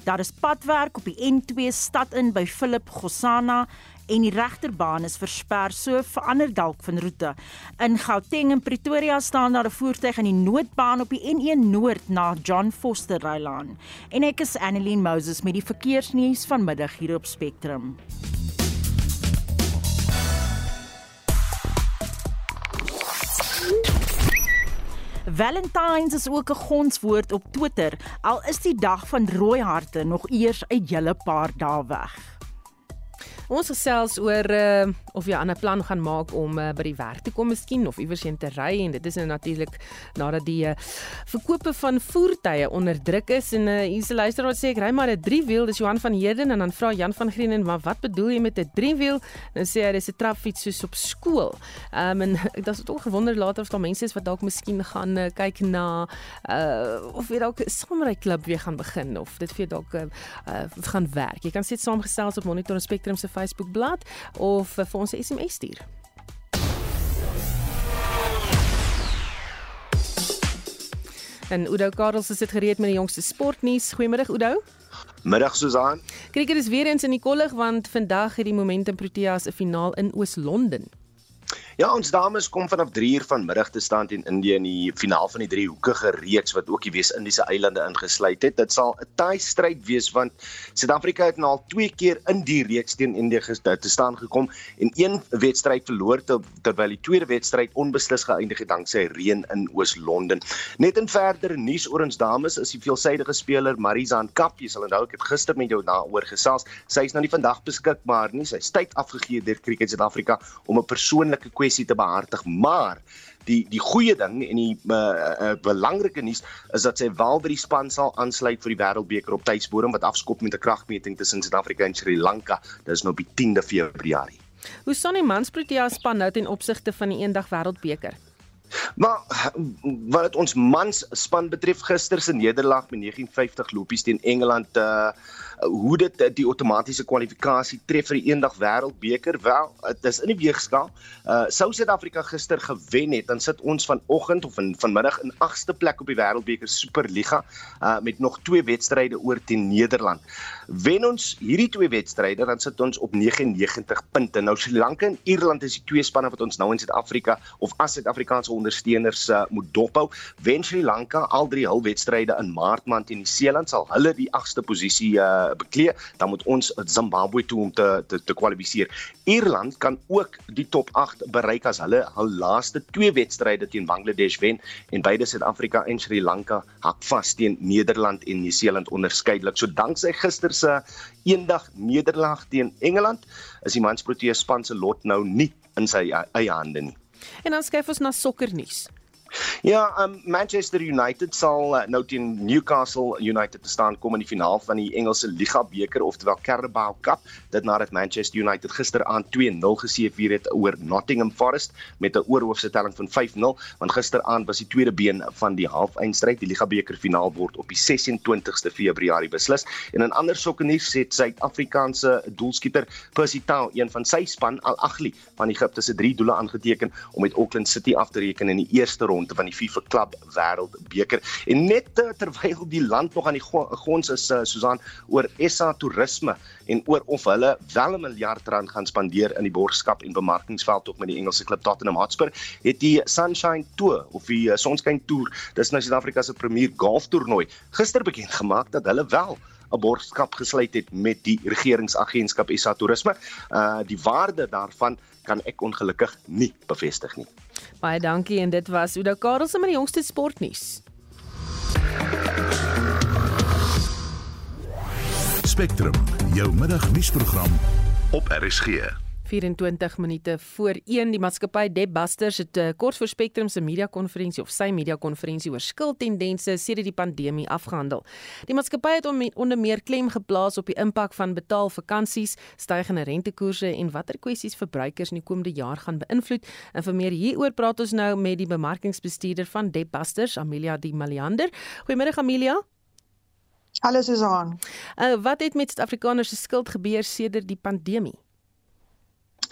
Daar is padwerk op die N2 stad in by Philip Gosana en die regterbaan is versper, so verander dalk van roete. In Gauteng en Pretoria staan daar 'n voertuig in die noodbaan op die N1 Noord na John Foster Rylaan. En ek is Annelien Moses met die verkeersnuus vanmiddag hier op Spectrum. Valentines is ook 'n gonswoord op Twitter, al is die dag van rooi harte nog eers 'n hele paar dae weg. Ons gesels oor uh, of jy 'n ander plan gaan maak om uh, by die werk te kom miskien of iewers heen te ry en dit is nou natuurlik nadat die uh, verkope van voertuie onder druk is en uh, hier's 'n luisteraar wat sê ek ry maar 'n driewiel dis Johan van Heerden en dan vra Jan van Greenen maar wat bedoel jy met 'n driewiel dan sê hy dis 'n trapfiets soos op skool. Um, en ek het ook gewonder later of daar mense is wat dalk miskien gaan uh, kyk na uh, of jy dalk 'n saamry klub weer gaan begin of dit vir dalk uh, uh, gaan werk. Jy kan sit saamgesels op Monitor Spectrum se Facebookblad of vir ons 'n SMS stuur. En Udo Karels is dit gereed met die jongste sportnuus. Goeiemiddag Udo. Middag Susan. Kriket is weer eens in die kollig want vandag het die Momentum Proteas 'n finaal in Oos-London. Ja, ons dames kom vanaf 3 uur vanmiddag te staan teen Indië in die finaal van die drie hoekige reeks wat ook die Wes-Indiese eilande ingesluit het. Dit sal 'n taai stryd wees want Suid-Afrika het nou al twee keer in die reeks teen Indië te staan gekom en een wedstryd verloor terwyl die tweede wedstryd onbeslis geëindig het danksy reën in Oos-London. Net in verdere nuus oor ons dames is die veelsidige speler Marizaan Kap, jy sal onthou ek het gister met jou daaroor gesels. Sy is nou nie vandag beskikbaar nie. Sy is tyd afgegee deur Cricket Suid-Afrika om 'n persoonlike kwessie te behartig, maar die die goeie ding en die uh, uh, belangrike nuus is dat sy wel by die span sal aansluit vir die Wêreldbeker op tydsbodem wat afskop met 'n kragmeting tussen Suid-Afrika en Sri Lanka. Dis nou op die 10de Februarie. Hoe staan die mansprotea span nou ten opsigte van die eendag Wêreldbeker? Maar wat ons mans span betref gister se nederlaag met 59 lopies teen Engeland uh hoe dit die outomatiese kwalifikasie tref vir die eendag wêreldbeker? Wel dit is in die weegskaal uh sou Suid-Afrika gister gewen het dan sit ons vanoggend of in vanmiddag in 8ste plek op die wêreldbeker superliga uh met nog twee wedstryde oor teen Nederland. Wen ons hierdie twee wedstryde dan sit ons op 99 punte. Nou Sri Lanka en Ierland is die twee spanne wat ons nou in Suid-Afrika of as Suid-Afrikaanse ondersteuners uh, moet dophou. Wen Sri Lanka al drie hul wedstryde in Maart maand teen Nieu-Seeland sal hulle die 8ste posisie uh beklee, dan moet ons Zimbabwe toe om te te, te kwalifiseer. Ierland kan ook die top 8 bereik as hulle hul laaste twee wedstryde teen Bangladesh wen en beide Suid-Afrika en Sri Lanka hak vas teen Nederland en Nieu-Seeland onderskeidelik. So danksy gister se eendag nederlaag teen Engeland is die mansprotea span se lot nou nie in sy eie hande nie. En dan skuif ons na sokkernuus. Ja, um, Manchester United sal uh, nou teen Newcastle United te staan kom in die finaal van die Engelse Liga beker oftewel Carabao Cup. Dit nadat Manchester United gisteraand 2-0 geseëvier het oor Nottingham Forest met 'n oorhoofse telling van 5-0, want gisteraand was die tweede been van die halfeindstryd. Die Liga beker finaal word op die 26ste Februarie beslis. En in ander sokkernuus het Suid-Afrikaanse doelskieter Percy Tau, een van sy span Al Ahly van Egipte se 3 doele aangeteken om met Auckland City af te reken in die eerste ronde ronde van die FIFA Club Wêreldbeker. En net uh, terwyl die land nog aan die gons is uh, Susan oor SA toerisme en oor of hulle wel 'n miljard rand gaan spandeer in die borgskap en bemarkingsveld op met die Engelse klub Tottenham Hotspur, het die Sunshine Tour of die uh, Sonskyn Tour, dis nou Suid-Afrika se premier golftoernooi, gister bekend gemaak dat hulle wel 'n borgskap gesluit het met die regeringsagentskap SA Toerisme. Uh die waarde daarvan kan ek ongelukkig nie bevestig nie. Baie dankie en dit was Oudo Karelse met die jongste sportnuus. Spectrum, jou middagnuusprogram op RSG. 24 minute voor 1 die maatskappy Debusters het uh, kort voor Spectrum se media konferensie of sy media konferensie oor skuldtendense sedert die pandemie afgehandel. Die maatskappy het onder meer klem geplaas op die impak van betaal vakansies, stygende rentekoerse en watter kwessies verbruikers in die komende jaar gaan beïnvloed. En vir meer hieroor praat ons nou met die bemarkingsbestuurder van Debusters, Amelia Di Maliander. Goeiemôre Amelia. Hallo Susan. Uh, wat het met Suid-Afrikaners se skuld gebeur sedert die pandemie?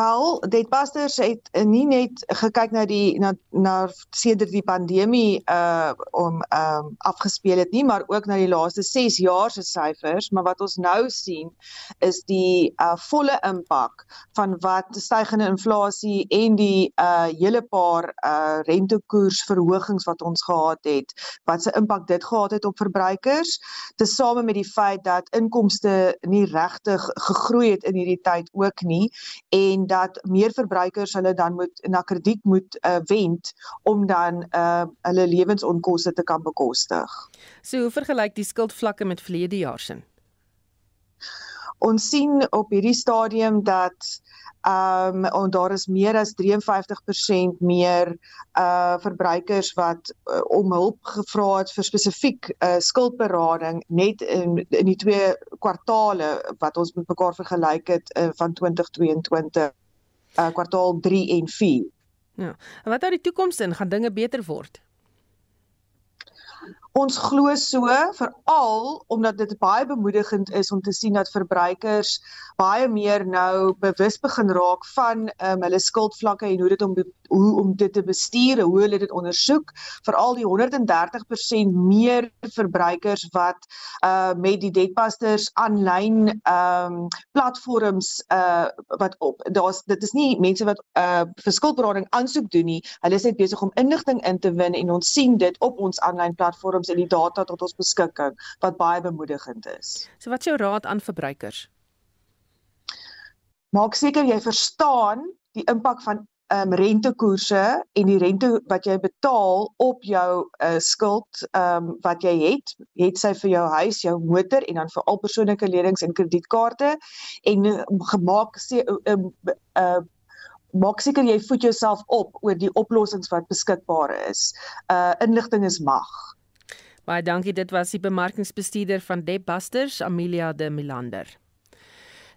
Wel, Deadbusters het eh, nie net gekyk na die na na sedert die pandemie uh om um afgespeel het nie, maar ook na die laaste 6 jaar se syfers, maar wat ons nou sien is die uh volle impak van wat stygende inflasie en die uh hele paar uh rentekoersverhogings wat ons gehad het, wat se impak dit gehad het op verbruikers, tesame met die feit dat inkomste nie regtig gegroei het in hierdie tyd ook nie en dat meer verbruikers hulle dan moet na krediet moet uh, wend om dan uh, hulle lewensonkoste te kan bekostig. So hoe vergelyk die skuldvlakke met verlede jaar se? Ons sien op hierdie stadium dat ehm um, en daar is meer as 53% meer uh verbruikers wat uh, om hulp gevra het vir spesifiek uh skuldberading net in in die twee kwartaale wat ons met mekaar vergelyk het uh, van 2022 uh kwartaal 3 en 4. Ja. En wat oor die toekoms in gaan dinge beter word? Ons glo so veral omdat dit baie bemoedigend is om te sien dat verbruikers baie meer nou bewus begin raak van um, hulle skuldvlakke en hoe dit om hoe om dit te bestuur, hoe hulle dit ondersoek, veral die 130% meer verbruikers wat uh met die Debtbusters aanlyn um platforms uh wat op daar's dit is nie mense wat uh vir skuldberading aansoek doen nie, hulle is net besig om inligting in te win en ons sien dit op ons aanlyn platforms en die data tot ons beskikking wat baie bemoedigend is. So wat is jou raad aan verbruikers? Maak seker jy verstaan die impak van ehm um, rentekoerse en die rente wat jy betaal op jou uh, skuld ehm um, wat jy het, het sy vir jou huis, jou motor en dan vir al persoonlike lenings en kredietkaarte en uh, gemaak sê uh, uh, maak seker jy voed jouself op oor die oplossings wat beskikbaar is. Uh inligting is mag. Baie dankie. Dit was die bemarkingsbestuurder van Deb Busters, Amelia de Milander.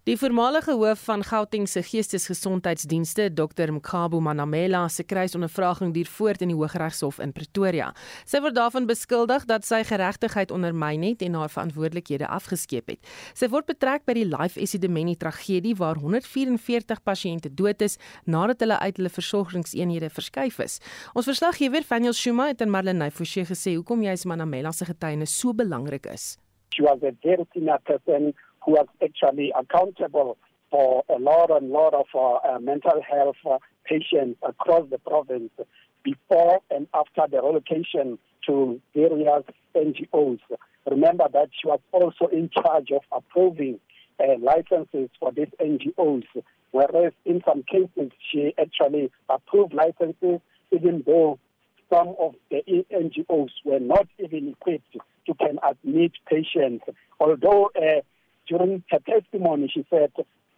Die voormalige hoof van Gauteng se Geestesgesondheidsdienste, Dr Mkhabo Manamela, se kruisondervraging duur voort in die Hooggeregshof in Pretoria. Sy word daarvan beskuldig dat sy geregtigheid ondermyn het en haar verantwoordelikhede afgeskeep het. Sy word betrek by die Life Esidimeni tragedie waar 144 pasiënte dood is nadat hulle uit hulle versorgingseenhede verskuif is. Ons verslaggewer, Daniel Shuma, het aan Marlene Forsie gesê hoekom jy as Manamela se getuienis so belangrik is. She was a very senior person who was actually accountable for a lot and lot of uh, uh, mental health uh, patients across the province before and after the relocation to various NGOs. Remember that she was also in charge of approving uh, licenses for these NGOs, whereas in some cases she actually approved licenses even though some of the NGOs were not even equipped to can admit patients. Although uh, during her testimony, she said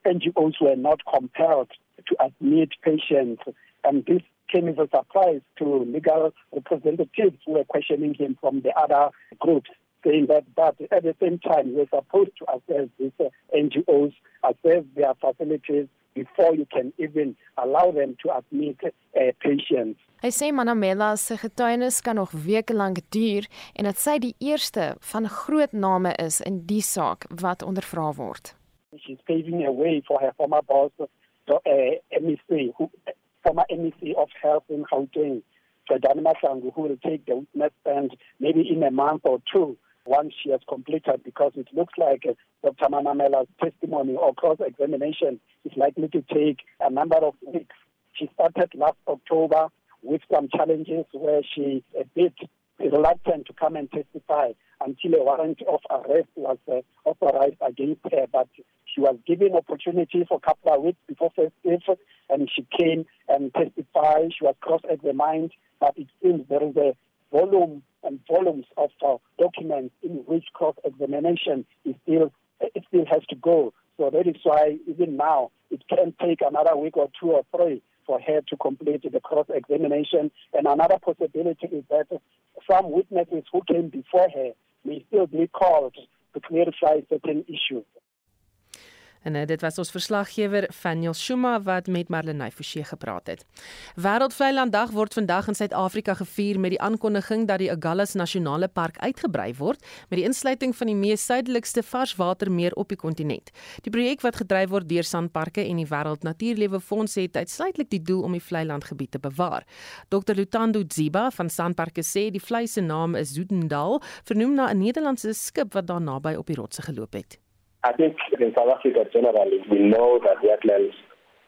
NGOs were not compelled to admit patients, and this came as a surprise to legal representatives who were questioning him from the other groups, saying that, but at the same time, we're supposed to assess these NGOs, assess their facilities before you can even allow them to admit uh, patients. Hy sê Manamela se getuienis kan nog weke lank duur en dat sy die eerste van groot name is in die saak wat ondervra word. She's paving a way for her former boss, the uh, MEC, who, former MEC of Health in Gauteng, Fredani Mahlangu, who will take the witness stand maybe in a month or two once she has completed because it looks like uh, Dr. Manamela's testimony or cross-examination is likely to take a number of weeks. She started last October with some challenges where she a bit reluctant to come and testify until a warrant of arrest was uh, authorized against her. But she was given opportunity for a couple of weeks before first and she came and testified. She was cross-examined, but it seems there is a volume and volumes of uh, documents in which cross-examination is still it still has to go. So that is why even now it can take another week or two or three for her to complete the cross examination. And another possibility is that some witnesses who came before her may still be called to clarify certain issues. En uh, dit was ons verslaggewer Faniel Shuma wat met Marlenae Forsie gepraat het. Wêreldvleilanddag word vandag in Suid-Afrika gevier met die aankondiging dat die Agulhas Nasionale Park uitgebrei word met die insluiting van die mees suidelikste varswatermeer op die kontinent. Die projek wat gedryf word deur Sanparke en die Wêreld Natuurlewe Fonds het uitsluitlik die doel om die vlei landgebied te bewaar. Dr Lutando Dziba van Sanparke sê die vlei se naam is Zoodendal, vernoem na 'n Nederlandse skip wat daar naby op die rotse geloop het. I think in South Africa generally, we know that wetlands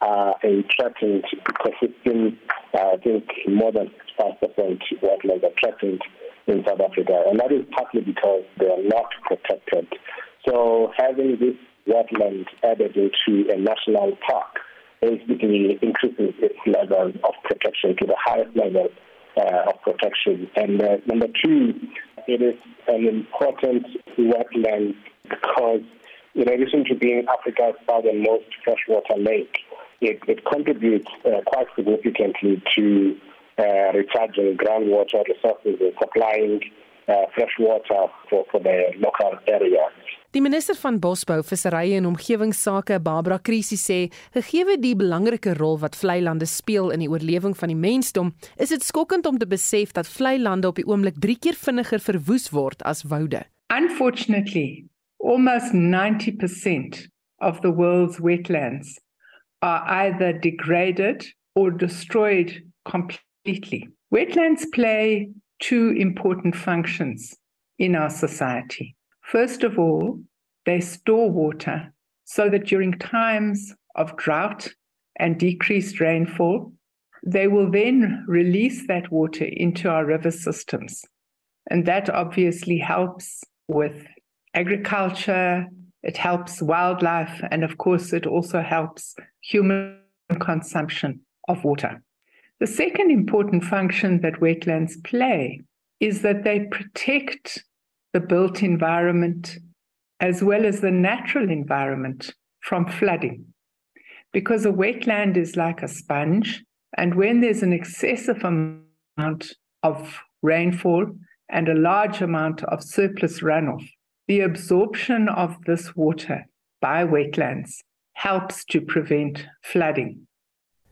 are a threatened ecosystem. Uh, I think more than 5% wetlands are threatened in South Africa, and that is partly because they are not protected. So having this wetland added into a national park basically increases its level of protection to the highest level uh, of protection. And uh, number two, it is an important wetland because in addition to being Africa's southernmost freshwater lake, it, it contributes uh, quite significantly to uh, recharging groundwater resources and supplying uh, fresh water for, for the local area. Die minister van Bosbou, Visserye en Omgewingsake, Barbara Krisi sê, gegee die belangrike rol wat vlei lande speel in die oorlewing van die mensdom, is dit skokkend om te besef dat vlei lande op die oomblik 3 keer vinniger verwoes word as woude. Unfortunately, almost 90% of the world's wetlands are either degraded or destroyed completely. Wetlands play two important functions in our society. First of all, they store water so that during times of drought and decreased rainfall, they will then release that water into our river systems. And that obviously helps with agriculture, it helps wildlife, and of course, it also helps human consumption of water. The second important function that wetlands play is that they protect the built environment as well as the natural environment from flooding. because a wetland is like a sponge. And when there's an excessive amount of rainfall and a large amount of surplus runoff, the absorption of this water by wetlands helps to prevent flooding.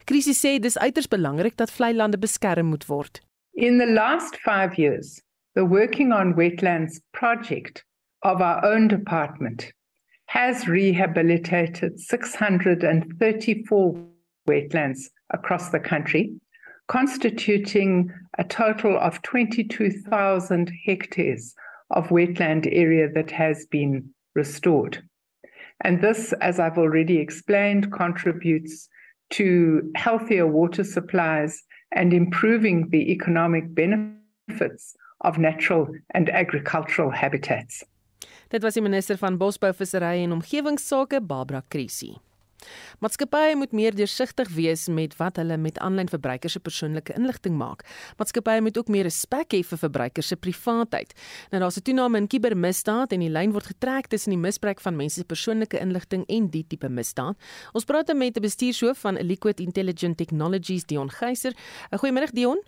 Krisis sê dis uiters belangrik dat vlei lande beskerm moet word. In the last 5 years, the working on wetlands project of our own department has rehabilitated 634 wetlands across the country, constituting a total of 22,000 hectares of wetland area that has been restored. And this, as I've already explained, contributes to healthier water supplies and improving the economic benefits of natural and agricultural habitats. Dit was die minister van Bosbou, Visserry en Omgewingsake, Barbara Krissy. Maatskappye moet meer deursigtig wees met wat hulle met aanlyn verbruikers se persoonlike inligting maak. Maatskappye moet ook meer respek hê vir verbruikers se privaatheid. Nou daar's 'n toename in kubermisdaad en die lyn word getrek tussen die misbruik van mense se persoonlike inligting en die tipe misdaad. Ons praat met 'n bestuurshoof van Liquid Intelligent Technologies, Dion Geyser. Goeiemôre Dion.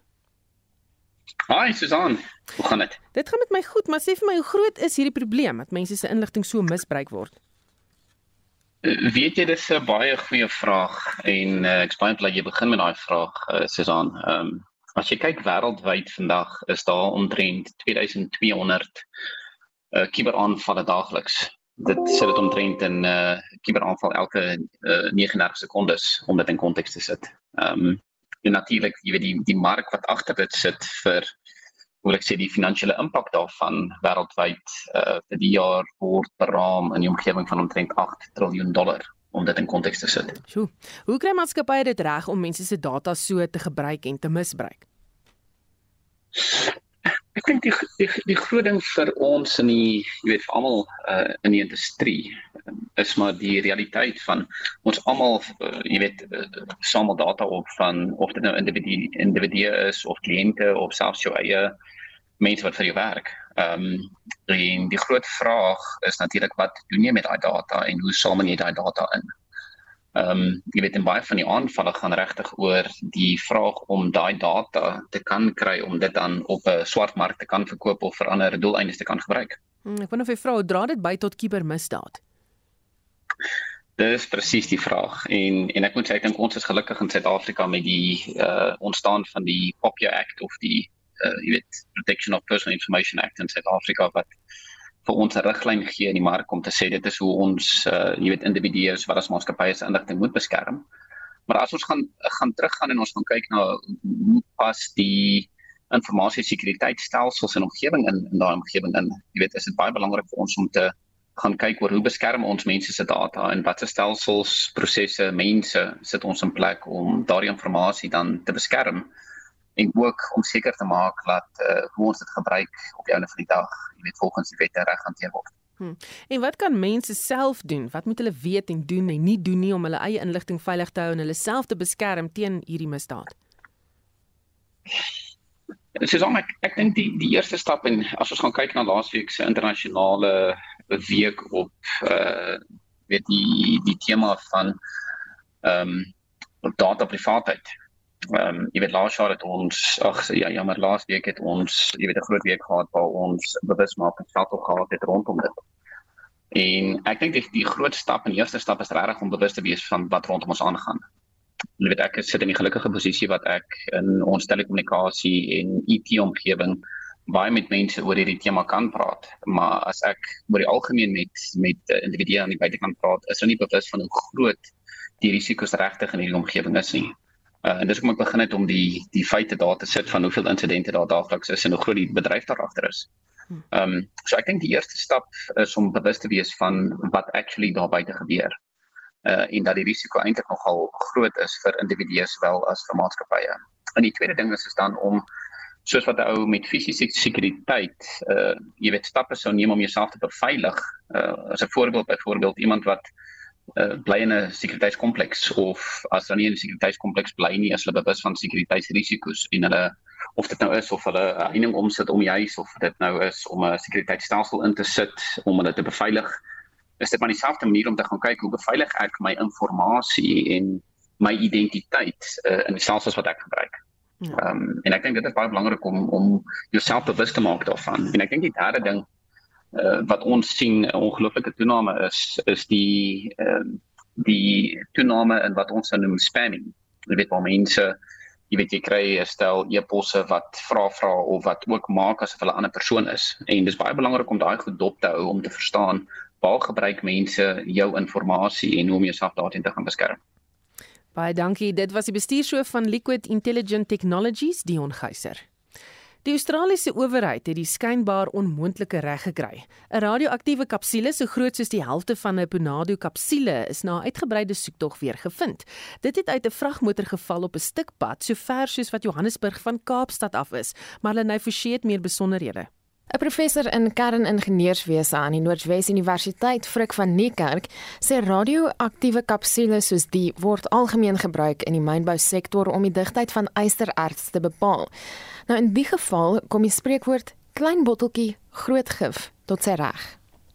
Hi Susan, hoe gaan dit? Dit gaan met my goed, maar sê vir my hoe groot is hierdie probleem dat mense se inligting so misbruik word? Weet jy dis 'n baie goeie vraag en uh, ek is baie bly jy begin met daai vraag uh, Susan. Ehm um, as jy kyk wêreldwyd vandag is daar omtrent 2200 uh kuberaanvalle daagliks. Dit sê dit omtrent 'n uh kuberaanval elke uh, 39 sekondes om dit in konteks te sit. Ehm um, en natuurlik jy weet die die mark wat agter dit sit vir hoe ek sê die finansiële impak daarvan wêreldwyd uh vir die jaar word beraam in die omgewing van omtrent 8 trilljoen dollar om dit in konteks te sit. Sjoe. Hoe kry maatskappye dit reg om mense se data so te gebruik en te misbruik? Ek dink die, die die groot ding vir ons in die jy weet vir almal uh in die industrie is maar die realiteit van ons almal uh, jy weet uh, samel data op van of dit nou individue individue is of kliënte of selfs jou eie mense wat vir jou werk. Ehm um, en die groot vraag is natuurlik wat doen jy met daai data en hoe samel jy daai data in? Ehm um, jy weet in baie van die aanvalle gaan regtig oor die vraag om daai data te kan kry om dit dan op 'n swart mark te kan verkoop of vir ander doeleindes te kan gebruik. Hmm, ek wonder of jy vra, dra dit by tot kubermisdaad? Dis presies die vraag en en ek moet sê ek dink ons is gelukkig in Suid-Afrika met die uh ontstaan van die POPIA Act of die uh, jy weet Protection of Personal Information Act in Suid-Afrika wat vir ons 'n riglyn gee in die mark om te sê dit is hoe ons uh, jy weet individue wat as maatskappye se inligting moet beskerm. Maar as ons gaan gaan teruggaan en ons gaan kyk na hoe pas die informasie sekuriteitstelsels in omgewing in in daai omgewing in jy weet is dit baie belangrik vir ons om te gaan kyk oor hoe beskerm ons mense se data en watter stelsels, prosesse, mense sit ons in plek om daardie inligting dan te beskerm en ook om seker te maak dat uh, hoe ons dit gebruik op die einde van die dag, jy weet volgens die wette reg hanteer word. Hmm. En wat kan mense self doen? Wat moet hulle weet en doen en nie doen nie om hulle eie inligting veilig te hou en hulle self te beskerm teen hierdie misdaad? Susan, ek ek dink die die eerste stap en as ons gaan kyk na laasweek se internasionale week op uh weet die die tema van ehm um, data privaatheid ehm um, jy weet laas jaar het ons ag ja jammer laas week het ons jy weet 'n groot week gehad waar ons bewusmaking veld gehad het rondom dit. En ek dink die, die groot stap en eerste stap is regtig om bewus te wees van wat rondom ons aangaan. Jy weet ek sit in die gelukkige posisie wat ek in ons telekommunikasie en IT omgewing baie met mense oor hierdie tema kan praat, maar as ek oor die algemeen met met individue aan die buitekant praat, is hulle nie bewus van hoe groot die risiko's regtig in hierdie omgewing is nie. Uh, en dis hoekom ek begin het om die die feite daar te sit van hoeveel insidente daar daagliks is en hoe groot die bedryf daar agter is. Hm. Ehm um, so ek dink die eerste stap is om bewus te wees van wat actually daar buite gebeur. Uh en dat die risiko eintlik nogal groot is vir individue sowel as vir maatskappye. En die tweede ding is is dan om soos wat 'n ou met fisiese sekuriteit uh jy weet stappe sou neem om jouself te beveilig. Uh as 'n voorbeeld byvoorbeeld iemand wat uh, bly in 'n sekuriteitskompleks of as hulle nie in 'n sekuriteitskompleks bly nie, as hulle bewus van sekuriteitsrisiko's en hulle of dit nou is of hulle 'n heining omsit om die huis of dit nou is om 'n sekuriteitsstelsel in te sit om hulle te beveilig is dit maar dieselfde manier om te gaan kyk hoe beveilig ek my inligting en my identiteit uh, in die stelsels wat ek gebruik. Ja. Ehm um, en ek dink dit is baie belangrik om om jouself bewus te maak daarvan. En ek dink die derde ding uh, wat ons sien 'n ongelooflike toename is is die uh, die toename in wat ons noem spamming. Jy weet waar mense jy weet jy kry 'n stel e-posse wat vra vra of wat ook maak asof hulle 'n ander persoon is. En dis baie belangrik om daai goed dop te hou om te verstaan waar gebruik mense jou inligting en hoe om jouself daarteen te gaan beskerm. Baie dankie. Dit was die bestuurshoof van Liquid Intelligent Technologies, Dion Geyser. Die Australiese owerheid het die skynbaar onmoontlike reg gekry. 'n Radioaktiewe kapsule so groot soos die helfte van 'n Ponado kapsule is na 'n uitgebreide soektog weer gevind. Dit het uit 'n vragmotor geval op 'n stuk pad so ver soos wat Johannesburg van Kaapstad af is, maar hulle nou forseer meer besonderhede. 'n Professor in kerningenieurswese aan die Noordwes Universiteit, Frik van Niekerk, sê radioaktiewe kapsules soos die word algemeen gebruik in die mynbousektor om die digtheid van ystererts te bepaal. Nou in die geval kom die spreekwoord klein botteltjie groot gif tot sy reg.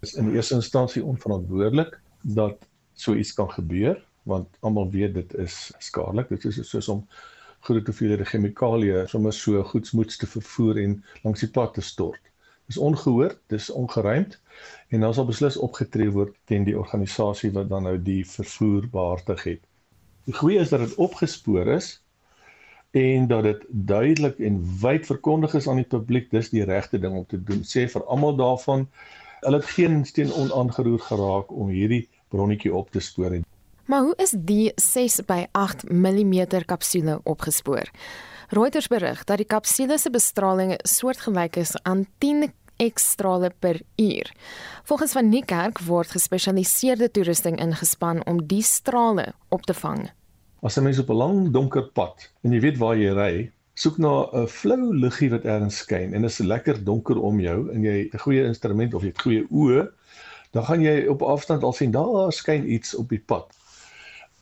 Dit is in eerste instansie onverantwoordelik dat so iets kan gebeur want almal weet dit is skadelik. Dit is soos om groot hoeveelhede chemikalieë sommer so goedsmoeds te vervoer en langs die pad te stort is ongehoord, dis ongeruimd en dan sal beslis opgetree word teen die organisasie wat dan nou die vervoer behartig het. Die goeie is dat dit opgespoor is en dat dit duidelik en wyd verkondig is aan die publiek dis die regte ding om te doen. Sê vir almal daarvan hulle het geen steen onaangeroer geraak om hierdie bronnetjie op te spoor. Maar hoe is die 6 by 8 mm kapsule opgespoor? Reuters berig dat die kapsule se bestraling soortgelyk is aan 10 X-strale per uur. Volgens van Niekerk word gespesialiseerde toerusting ingespan om die strale op te vang. As 'n mens op 'n lang donker pad en jy weet waar jy ry, soek na 'n flou liggie wat ergens skyn en is lekker donker om jou en jy 'n goeie instrument of jy het goeie oë, dan gaan jy op afstand al sien daar skyn iets op die pad.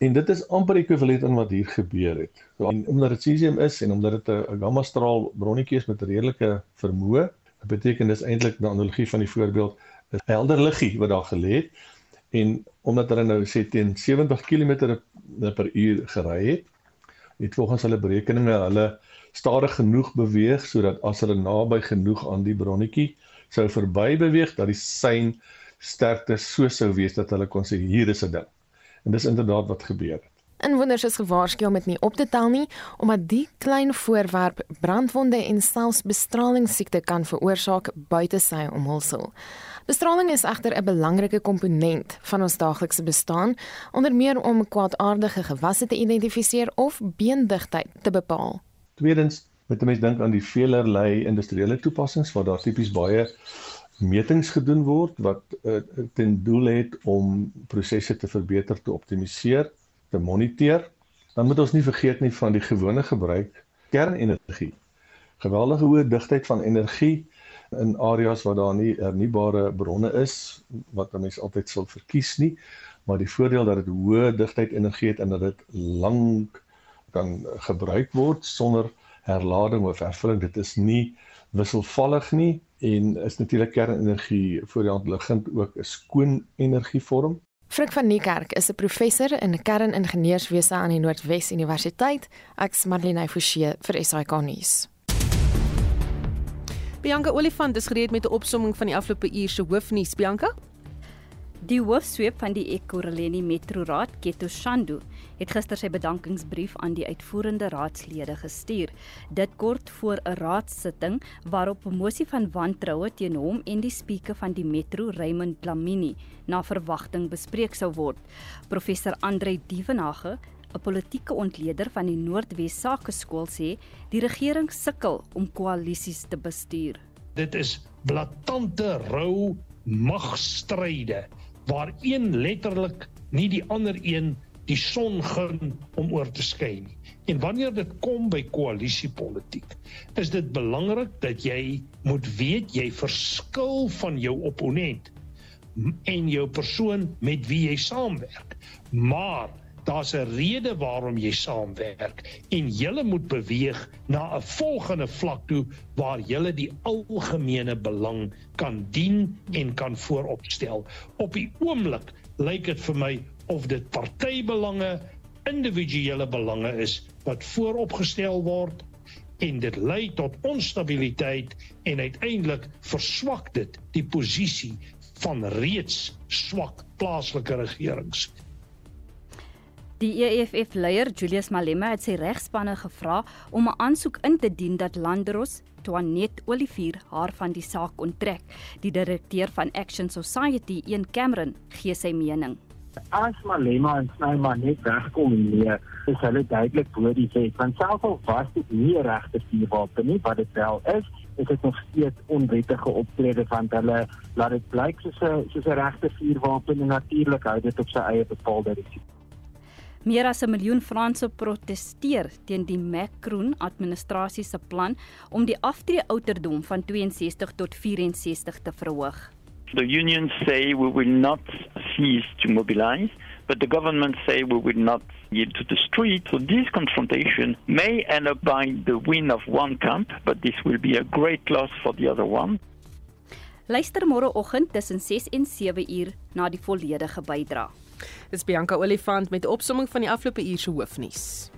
En dit is amper ekwivalent aan wat hier gebeur het. En omdat dit cesium is en omdat dit 'n gamma straal bronnetjie is met 'n redelike vermoë, beteken dit eintlik 'n analogie van die voorbeeld 'n helder liggie wat daar gelê het en omdat hulle nou sê teen 70 km per uur gery het, het volgens hulle berekeninge hulle stadig genoeg beweeg sodat as hulle naby genoeg aan die bronnetjie sou verby beweeg dat die sein sterkte so sou wees dat hulle kon sê hier is 'n ding. En dis inderdaad wat gebeur. Inwoners is gewaarsku om dit nie op te tel nie omdat die klein voorwerp brandwonde en selfs bestralingssiekte kan veroorsaak buite sy omhulsel. Bestraling is egter 'n belangrike komponent van ons daaglikse bestaan, onder meer om kwaadaardige gewasse te identifiseer of beendigtheid te bepaal. Tweedens, moet 'n mens dink aan die veelerlei industriële toepassings waar daar tipies baie metings gedoen word wat uh, ten doel het om prosesse te verbeter, te optimaliseer, te moniteer. Dan moet ons nie vergeet nie van die gewone gebruik kernenergie. Geweldige hoë digtheid van energie in areas waar daar nie hernubare bronne is wat mense altyd sal verkies nie, maar die voordeel dat dit hoë digtheid energie het en dat dit lank kan gebruik word sonder herlading of hervulling, dit is nie wisselvallig nie en is natuurlik kernenergie voor die hand liggend ook 'n skoon energievorm. Frik van Niekerk is 'n professor in kerningenieurswese aan die Noordwes Universiteit. Ek's Marlene Forsie vir SAK nuus. Bianca Olifant is gereed met 'n opsomming van die afgelope uur se hoofnuus. Bianca? Die hoofsweep van die Ekurhuleni Metro Raad, Keto Shandu, het gister sy bedankingsbrief aan die uitvoerende raadslede gestuur. Dit kort voor 'n raadssitting waarop 'n mosie van wantroue teen hom en die spreker van die Metro, Raymond Lamini, na verwagting bespreek sou word. Professor Andre Dievenage 'n politieke ontleder van die Noordwes Sakeskool sê die regering sukkel om koalisies te bestuur. Dit is blaatante rou magstryde waar een letterlik nie die ander een die son gun om oor te skyn nie. En wanneer dit kom by koalisiepolitiek, is dit belangrik dat jy moet weet jy verskil van jou opponent en jou persoon met wie jy saamwerk. Maar daar's 'n rede waarom jy saamwerk en julle moet beweeg na 'n volgende vlak toe waar julle die algemene belang kan dien en kan vooropstel. Op die oomblik lyk dit vir my of dit partybelange, individuele belange is wat vooropgestel word en dit lei tot onstabiliteit en uiteindelik verswak dit die posisie van reeds swak plaaslike regerings. Die EFF-leier Julius Malema het sy regspanne gevra om 'n aansoek in te dien dat Landros Toinet Olivier haar van die saak onttrek. Die direkteur van Action Society, Ian Cameron, gee sy mening. As Malema en Snyman net wegkom nie, is hulle duidelik bo die wet. Want selfs al was dit nie regte vuurwapen nie, wat dit wel is, is dit nog steeds onwettige optrede van hulle. Laat dit blyk soos 'n soos 'n regte vuurwapen en natuurlik hou dit op sy eie bepaalde risiko. Meer as 'n miljoen Franse protesteer teen die Macron administrasie se plan om die aftreeouderdom van 62 tot 64 te verhoog. The unions say we will not cease to mobilize, but the government say we will not yield to the street. So this confrontation may end up by the win of one camp, but this will be a great loss for the other one. Luister môreoggend tussen 6 en 7 uur na die volledige bydrae. Dis Bianca Olifant met 'n opsomming van die afgelope uur se hoofnuus.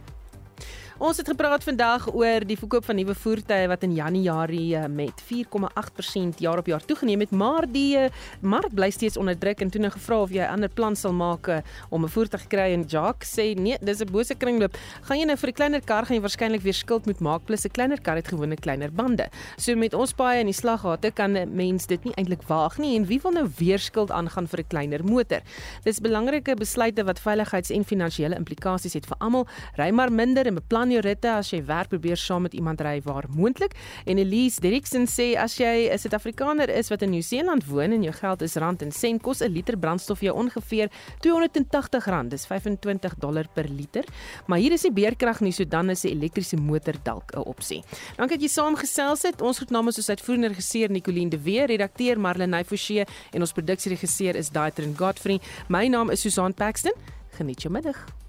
Ons het gepraat vandag oor die verkoop van nuwe voertuie wat in Januarie eh, met 4,8% jaar op jaar toegeneem het, maar die eh, mark bly steeds onder druk en toe nou gevra of jy 'n ander plan sal maak eh, om 'n voertuig te kry en Jacques sê nee, dis 'n bose kringloop. Gaan jy nou vir 'n kleiner kar gaan jy waarskynlik weer skuld moet maak plus 'n kleiner kar het gewone kleiner bande. So met ons paai in die slaggate kan 'n mens dit nie eintlik waag nie en wie wil nou weer skuld aangaan vir 'n kleiner motor? Dis belangrike besluite wat veiligheids- en finansiële implikasies het vir almal. Ry maar minder en beplan jou ritte as jy werk probeer saam met iemand ry waar moontlik. En Elise Derrickson sê as jy 'n Suid-Afrikaner is wat in Nieu-Seeland woon en jou geld is rand en sent, kos 'n liter brandstof jou ongeveer R280. Dis 25 dollar per liter. Maar hier is nie beerkrag nie, so dan is 'n elektriese motor dalk 'n opsie. Dankie dat jy saamgesels het. Ons groet namens ons uitvoerende regisseur Nicoline de Weer, redakteur Marlene Forsie en ons produksieregisseur is Daitrin Godfrey. My naam is Susan Paxton. Geniet jou middag.